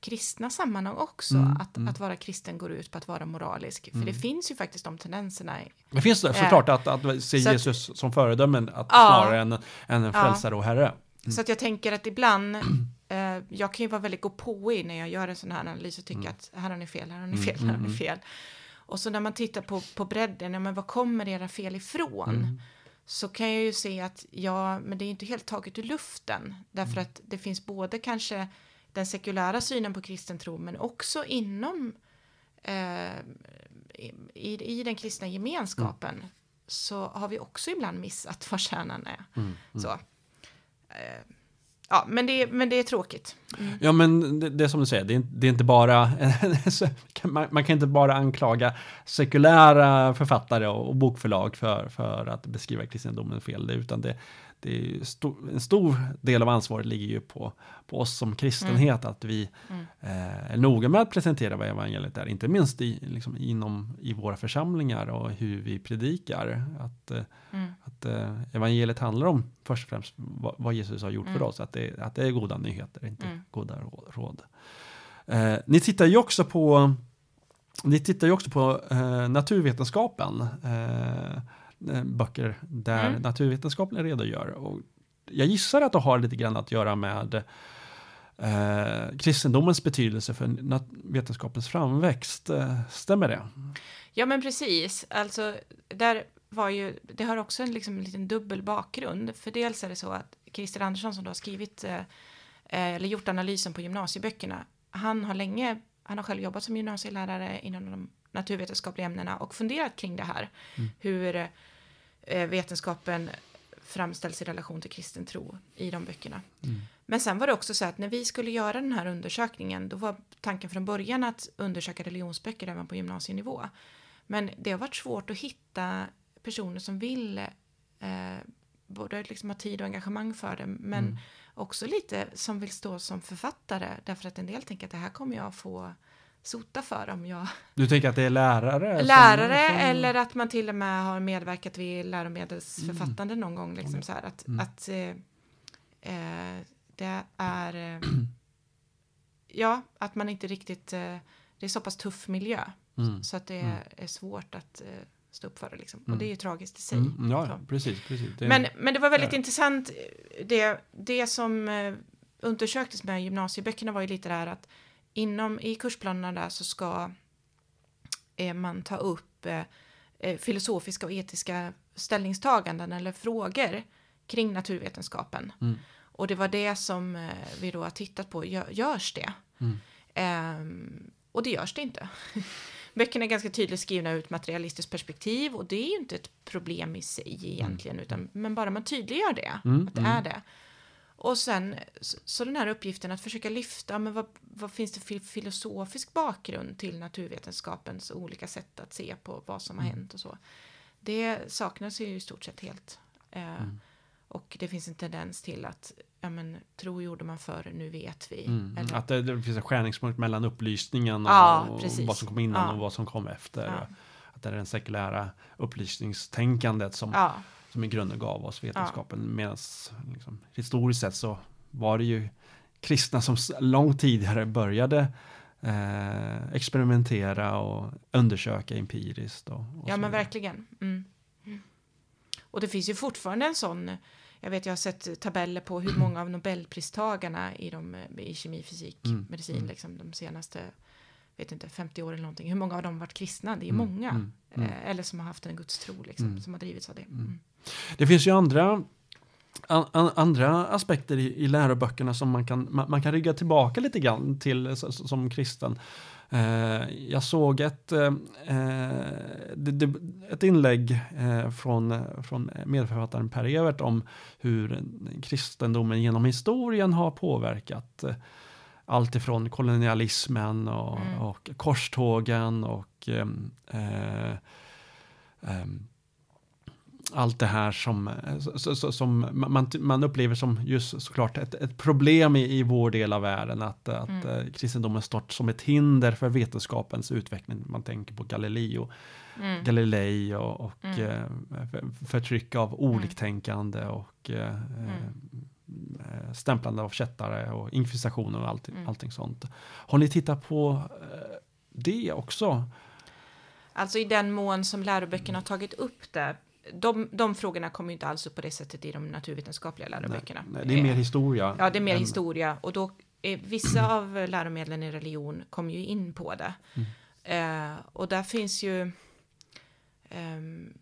kristna sammanhang också. Mm, att, mm. att vara kristen går ut på att vara moralisk. För det finns ju faktiskt de tendenserna. Det finns det, såklart att, att se så att- Jesus som föredömen att Ja. snarare än, än en Ja. frälsare och herre. Så att jag tänker att ibland, eh, jag kan ju vara väldigt gåpåig när jag gör en sån här analys och tycka att här har ni fel, här har ni fel, här har ni fel. Och så när man tittar på, på bredden, ja, men var kommer era fel ifrån? Så kan jag ju se att ja, men det är inte helt taget ur luften. Därför att det finns både kanske den sekulära synen på kristen tro, men också inom eh, i, i den kristna gemenskapen så har vi också ibland missat vad kärnan är. Så. Eh, ja, men det, men det är tråkigt. Ja, men det, det är som du säger, det är, inte- det är inte bara, man, man kan inte bara anklaga sekulära författare och, och bokförlag för, för att beskriva kristendomen fel, utan det, det är sto, en stor del av ansvaret ligger ju på, på oss som kristenhet, att vi eh, är noga med att presentera vad evangeliet är, inte minst i, liksom, inom, i våra församlingar och hur vi predikar. Att, eh, Mm. att eh, evangeliet handlar om först och främst vad, vad Jesus har gjort för Mm. oss, att det, att det är goda nyheter, inte Mm. goda rå- råd. Eh, ni tittar ju också på ni tittar ju också på eh, naturvetenskapen, eh, böcker där Mm. naturvetenskapen redogör. Och jag gissar att det har lite grann att göra med eh, kristendomens betydelse för vetenskapens framväxt. Eh, stämmer det? Ja, men precis. Alltså, där var ju, det har också en, liksom, en liten dubbel bakgrund. För dels är det så att Christer Andersson som då har skrivit eh, eh, eller gjort analysen på gymnasieböckerna, han har länge, han har själv jobbat som gymnasielärare inom de naturvetenskapliga ämnena och funderat kring det här. Hur eh, vetenskapen framställs i relation till kristen tro i de böckerna. Men sen var det också så att när vi skulle göra den här undersökningen, då var tanken från början att undersöka religionsböcker även på gymnasienivå. Men det har varit svårt att hitta personer som vill eh, både liksom ha tid och engagemang för det, men också lite som vill stå som författare, därför att en del tänker att det här kommer jag få sota för om jag... Du tänker att det är lärare? Lärare som- eller att man till och med har medverkat vid läromedelsförfattande någon gång. Liksom så här, att att eh, eh, det är... Eh, ja, att man inte riktigt... Eh, det är så pass tuff miljö Mm. så att det är, är svårt att eh, stå upp för det. Liksom. Och det är ju tragiskt i sig. Mm, ja, ja, precis. precis. Det Men, men det var väldigt Ja. intressant. Det, det som eh, undersöktes med gymnasieböckerna var ju lite där att inom i kursplanerna där så ska eh, man ta upp eh, eh, filosofiska och etiska ställningstaganden eller frågor kring naturvetenskapen. Mm. Och det var det som vi då har tittat på. Gör, görs det? Mm. Ehm, och det görs det inte. Böckerna är ganska tydligt skrivna ur ett materialistiskt perspektiv och det är ju inte ett problem i sig egentligen, utan, men bara man tydliggör det, Mm, att det är det. Och sen så, den här uppgiften att försöka lyfta, men vad, vad finns det för filosofisk bakgrund till naturvetenskapens olika sätt att se på vad som har hänt och så. Det saknas ju i stort sett helt. Eh, Och det finns en tendens till att, ja men, tro gjorde man förr, nu vet vi. Mm, Eller- Att det, det finns en skärningspunkt mellan upplysningen och, Ja, och vad som kom innan Ja. och vad som kom efter. Att det är den sekulära upplysningstänkandet som, som i grunden gav oss vetenskapen. Medan liksom, historiskt sett så var det ju kristna som långt tidigare började eh, experimentera och undersöka empiriskt. Och, och ja men vidare. verkligen. Mm. Och det finns ju fortfarande en sån, jag vet jag har sett tabeller på hur många av nobelpristagarna i, de, i kemi, fysik, Mm, medicin, mm. liksom de senaste, vet inte, 50 år eller någonting, hur många av dem har varit kristna? Det är Mm, många. mm, mm. Eh, eller som har haft en gudstro, liksom, Mm. som har drivits av det. Mm. Det finns ju andra, an, an, andra aspekter i, i läroböckerna som man kan, man, man kan rygga tillbaka lite grann till s- s- som kristen. Eh, jag såg ett, eh, det, det, ett inlägg eh, från, från medförfattaren Per Evert om hur kristendomen genom historien har påverkat eh, allt ifrån kolonialismen och, Mm. och korstågen och eh, eh, ehm, allt det här som, så, som man, man upplever som just såklart ett, ett problem i, i vår del av världen. Att, att Mm. eh, kristendomen stått som ett hinder för vetenskapens utveckling. Man tänker på Galileo, Mm. Galilei och, och Mm. eh, för- förtryck av oliktänkande och eh, eh, stämplande av kättare och inkvisitionen och allting, Mm. allting sånt. Har ni tittat på eh, det också? Alltså i den mån som läroböckerna har tagit upp det. De, de frågorna kommer ju inte alls upp på det sättet i de naturvetenskapliga läroböckerna. Nej, det är mer Eh, historia. Ja, det är mer än- historia. Och då vissa av läromedlen i religion kommer ju in på det. Mm. Eh, och där finns ju, ehm,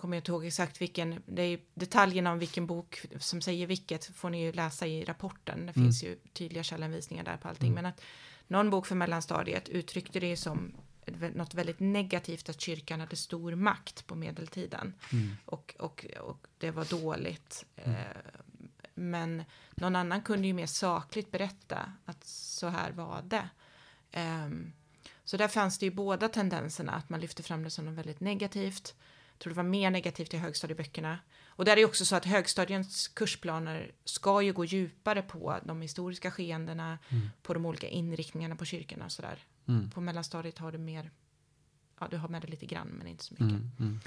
kommer jag inte ihåg exakt vilken, det är detaljerna om vilken bok som säger vilket får ni ju läsa i rapporten. Det Mm. finns ju tydliga källhänvisningar där på allting. Men att någon bok för mellanstadiet uttryckte det som något väldigt negativt att kyrkan hade stor makt på medeltiden. Mm. Och, och, och det var dåligt. Eh, men någon annan kunde ju mer sakligt berätta att så här var det. Ehm, så där fanns det ju båda tendenserna, att man lyfte fram det som något väldigt negativt. Tror det var mer negativt i högstadieböckerna. Och där är det också så att högstadiens kursplaner ska ju gå djupare på de historiska skeendena, på de olika inriktningarna på kyrkorna och sådär. Mm. På mellanstadiet har du mer, ja du har med det lite grann men inte så mycket. Mm, mm.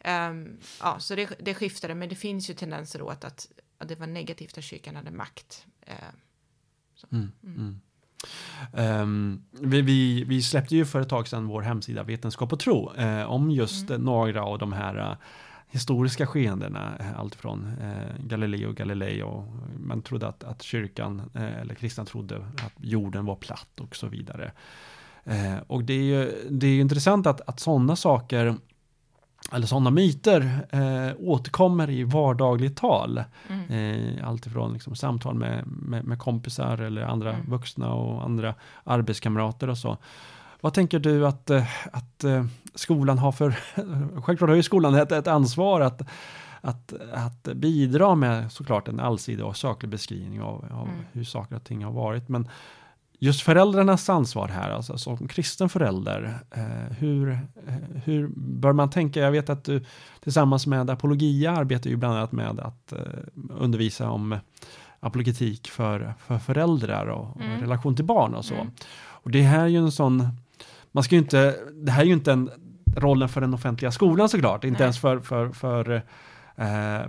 Ehm, ja, så det, det skiftade, men det finns ju tendenser åt att, att det var negativt att kyrkan hade makt. Ehm, Mm, mm. Ehm, vi, vi, vi släppte ju för ett tag sedan vår hemsida Vetenskap och tro eh, om just eh, några av de här eh, historiska skeendena, eh, allt från eh, Galileo Galilei och man trodde att, att kyrkan, eh, eller kristna trodde att jorden var platt och så vidare. Eh, och det är ju det är intressant att, att sådana saker eller sådana myter eh, återkommer i vardagligt tal. mm, Eh, allt ifrån liksom samtal med, med, med kompisar eller andra Mm. vuxna och andra arbetskamrater och så. Vad tänker du att, eh, att eh, skolan har för, självklart har ju skolan ett, ett ansvar att, att, att bidra med såklart en allsidig och saklig beskrivning av, av Mm. hur saker och ting har varit. Men just föräldrarnas ansvar här, alltså som kristen förälder, eh, hur, eh, hur bör man tänka? Jag vet att du tillsammans med Apologia arbetar ju bland annat med att eh, undervisa om apologetik för, för föräldrar och, och Mm. relation till barn och så. Mm. Och det här är ju en sån, man ska ju inte, det här är ju inte en rollen för den offentliga skolan såklart, inte Nej. ens för, för, för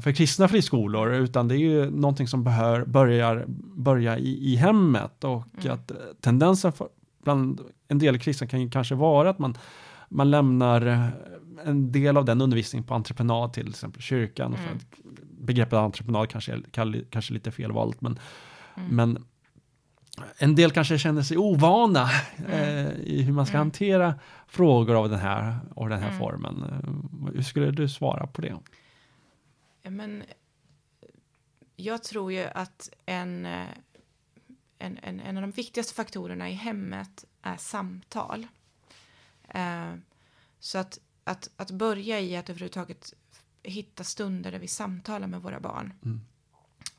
för kristna friskolor, utan det är ju någonting som behör, börjar, börja i, i hemmet och Mm. att eh, tendensen för, bland en del kristna kan ju kanske vara att man, man lämnar eh, en del av den undervisningen på entreprenad till exempel kyrkan. Mm. Begreppet entreprenad kanske är kanske, lite fel valt, men, Mm. men en del kanske känner sig ovana Mm. eh, i hur man ska Mm. hantera frågor av den här, av den här Mm. formen. Eh, Hur skulle du svara på det? Men jag tror ju att en, en, en, en av de viktigaste faktorerna i hemmet är samtal. Eh, så att, att, att börja i att överhuvudtaget hitta stunder där vi samtalar med våra barn. Mm.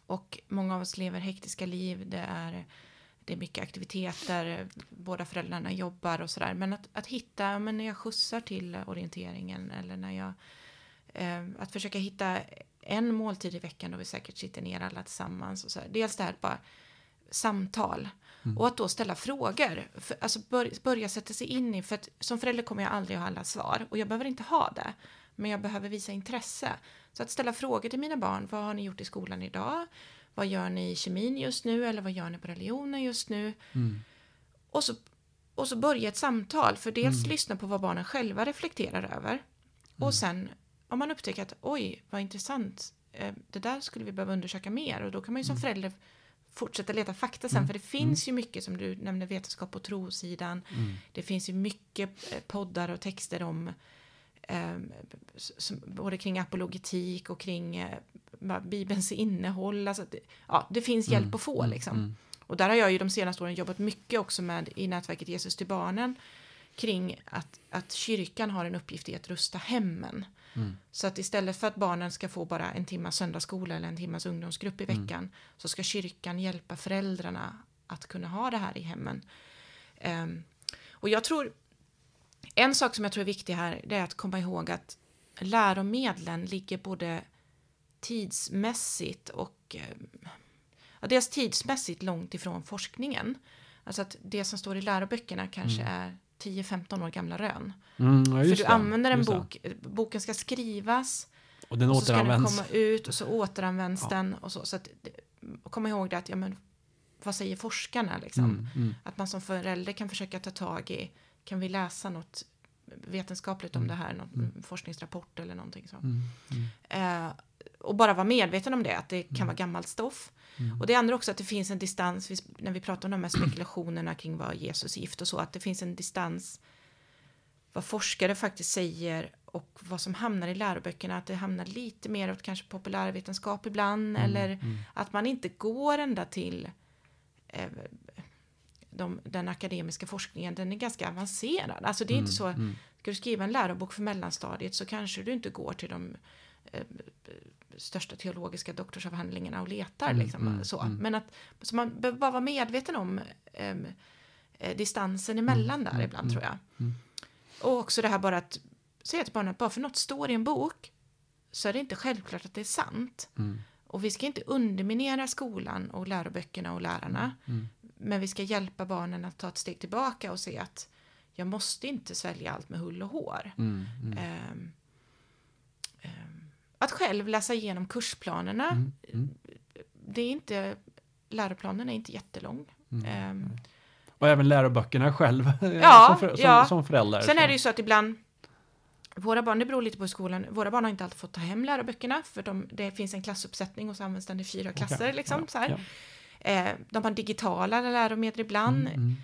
Och många av oss lever hektiska liv. Det är, det är mycket aktiviteter. Båda föräldrarna jobbar och sådär. Men att, att hitta, men när jag skjutsar till orienteringen eller när jag att försöka hitta en måltid i veckan då vi säkert sitter ner alla tillsammans. Och så här. Dels det här bara samtal. Och att då ställa frågor. För, alltså bör, börja sätta sig in i, för att som förälder kommer jag aldrig ha alla svar. Och jag behöver inte ha det. Men jag behöver visa intresse. Så att ställa frågor till mina barn. Vad har ni gjort i skolan idag? Vad gör ni i kemin just nu? Eller vad gör ni på religionen just nu? Mm. Och så, och så börja ett samtal. För dels lyssna på vad barnen själva reflekterar över. Och sen om man upptäcker att oj, vad intressant, eh, det där skulle vi behöva undersöka mer och då kan man ju som förälder fortsätta leta fakta sen, för det finns ju mycket som du nämner vetenskap och trosidan. Det finns ju mycket eh, poddar och texter om eh, som, både kring apologetik och kring eh, Bibelns innehåll. Alltså, det, ja, det finns hjälp att få liksom. Och där har jag ju de senaste åren jobbat mycket också med i nätverket Jesus till barnen kring att, att kyrkan har en uppgift i att rusta hemmen. Så att istället för att barnen ska få bara en timmas söndagsskola eller en timmas ungdomsgrupp i veckan så ska kyrkan hjälpa föräldrarna att kunna ha det här i hemmen. Ehm, och jag tror, en sak som jag tror är viktig här det är att komma ihåg att läromedlen ligger både tidsmässigt och eh, ja, dels tidsmässigt långt ifrån forskningen. Alltså att det som står i läroböckerna kanske är 10-15 år gamla rön. Mm, ja, För du det, använder en just det. bok, boken ska skrivas Och den och så ska den komma ut och så återanvänds Ja. den och så. så att, kom ihåg det att, ja men vad säger forskarna liksom? Mm, mm, Att man som förälder kan försöka ta tag i, kan vi läsa något vetenskapligt om det här, någon forskningsrapport eller någonting så. mm, mm. Eh, och bara vara medveten om det, att det kan vara gammalt stoff. Mm. Och det andra också att det finns en distans, när vi pratar om de här spekulationerna kring vad Jesus gift och så, att det finns en distans vad forskare faktiskt säger och vad som hamnar i läroböckerna, att det hamnar lite mer åt kanske populärvetenskap ibland, Mm, eller att man inte går ända till eh, de, den akademiska forskningen, den är ganska avancerad. Alltså det är inte så, mm. ska du skriva en lärobok för mellanstadiet så kanske du inte går till de eh, största teologiska doktorsavhandlingarna och letar. liksom, mm, så. mm. Men att så man behöver bara vara medveten om ehm, eh, distansen emellan där ibland tror jag. mm. Och också det här bara att säga till barnen att bara för något står i en bok så är det inte självklart att det är sant. Mm. Och vi ska inte underminera skolan och läroböckerna och lärarna. Mm. Men vi ska hjälpa barnen att ta ett steg tillbaka och se att jag måste inte svälja allt med hull och hår. Mm, mm. Ehm, att själv läsa igenom kursplanerna. Mm, mm. Det är inte, läroplanen är inte jättelång. Mm. Ehm, Och även läroböckerna själv Ja, som, för, som, ja. som förälder. Sen så. är det ju så att ibland våra barn, det beror lite på skolan, våra barn har inte alltid fått ta hem läroböckerna för de, det finns en klassuppsättning och så används den i fyra klasser. Okej, Liksom, ja, så här. Eh, de har digitala läromedel ibland. Mm, mm.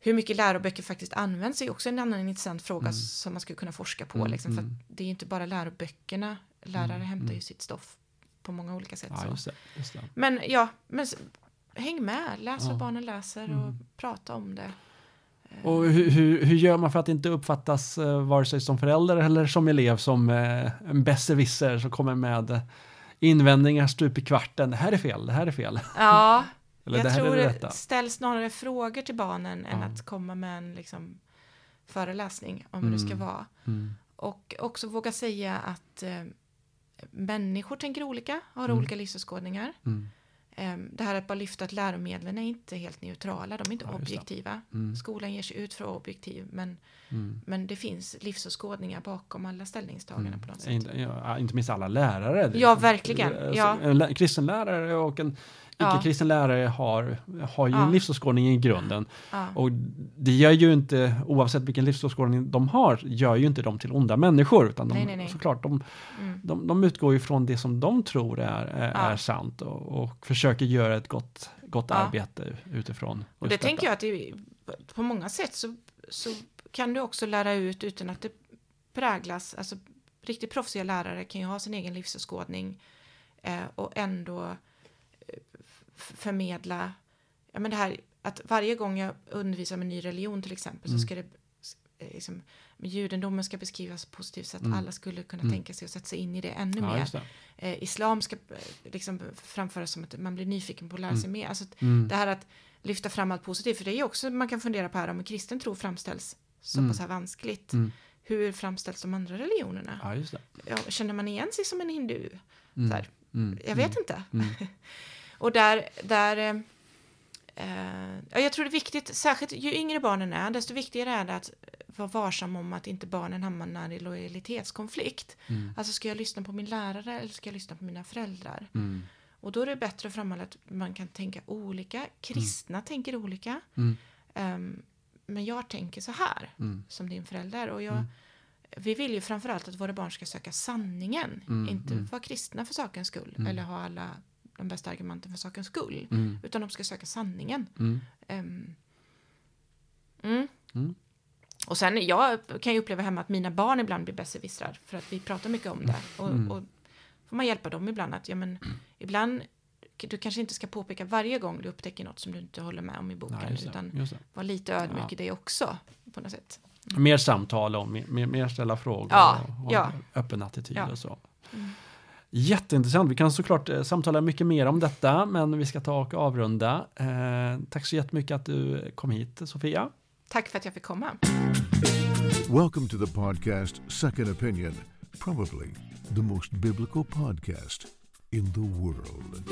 Hur mycket läroböcker faktiskt används är också en annan intressant fråga som man skulle kunna forska på. Mm, liksom, för mm. det är inte bara läroböckerna, lärare Mm, hämtar ju mm. sitt stoff på många olika sätt. Ja, så. just det. Just det. Men ja, men, häng med, läs Ja. vad barnen läser och Mm. prata om det. Och hur, hur, hur gör man för att inte uppfattas eh, vare sig som förälder eller som elev som eh, en besserwisser som kommer med eh, invändningar stup i kvarten. Det här är fel, det här är fel. Ja, Eller det jag här tror det det rätta. ställs snarare frågor till barnen än Ja. att komma med en liksom, föreläsning om hur det ska Mm. vara. Mm. Och också våga säga att eh, människor tänker olika, har Mm. olika livsåskådningar. Mm. Eh, det här att bara lyfta att läromedlen är inte helt neutrala, de är inte Ja, objektiva. Mm. Skolan ger sig ut för att vara objektiv, men, Mm. men det finns livsåskådningar bakom alla ställningstaganden på något sätt. Inte, ja, inte minst alla lärare. Ja, verkligen. Eh, Ja. En kristen lärare och en Ja. icke-kristen lärare har, har ju Ja. en livsåskådning i grunden. Ja. Och det gör ju inte, oavsett vilken livsåskådning de har, gör ju inte dem till onda människor. Utan de, Nej, nej, nej. såklart, de, Mm. de, de utgår ju från det som de tror är, är, Ja. är sant och, och försöker göra ett gott, gott Ja. arbete utifrån. Och det tänker jag att det, på många sätt så, så kan du också lära ut utan att det präglas. Alltså riktigt proffsiga lärare kan ju ha sin egen livsåskådning eh, och ändå förmedla, ja men det här att varje gång jag undervisar med ny religion till exempel Mm. så ska det eh, liksom, judendomen ska beskrivas positivt så att Mm. alla skulle kunna Mm. tänka sig och sätta sig in i det ännu Ja, mer. det. Eh, islam ska eh, liksom framföras som att man blir nyfiken på att lära sig mer. Alltså, Mm. det här att lyfta fram allt positivt, för det är också, man kan fundera på här om en kristen tro framställs så Mm. pass här vanskligt. Mm. Hur framställs de andra religionerna? Ja. Ja, känner man igen sig som en hindu? Mm. Mm. jag vet inte. Mm. Och där, där eh, eh, ja, jag tror det är viktigt, särskilt ju yngre barnen är, desto viktigare är det att vara varsam om att inte barnen hamnar i lojalitetskonflikt. Mm. Alltså ska jag lyssna på min lärare eller ska jag lyssna på mina föräldrar? Mm. Och då är det bättre att framhålla att man kan tänka olika. Kristna tänker olika. Mm. Ehm, men jag tänker så här Mm. som din förälder. Och jag, Mm. vi vill ju framförallt att våra barn ska söka sanningen, Mm, inte mm. vara kristna för sakens skull Mm. eller ha alla de bästa argumenten för sakens skull, Mm. utan de ska söka sanningen. Mm. Ehm, mm. Mm. Och sen, jag kan ju uppleva hemma att mina barn ibland blir besserwissrar för att vi pratar mycket om det. Och, Mm. och får man hjälpa dem ibland att, ja men, ibland, du kanske inte ska påpeka varje gång du upptäcker något som du inte håller med om i boken, Nej, utan var lite ödmjuk Ja. i det också, på något sätt. Mer samtal och mer, mer, ställa frågor Ja, och, och ja. öppen attityd och så. Mm. Jätteintressant. Vi kan såklart eh, samtala mycket mer om detta, men vi ska ta och avrunda. Eh, tack så jättemycket att du kom hit, Sofia. Tack för att jag fick komma. Welcome to the podcast Second Opinion, probably the most biblical podcast in the world.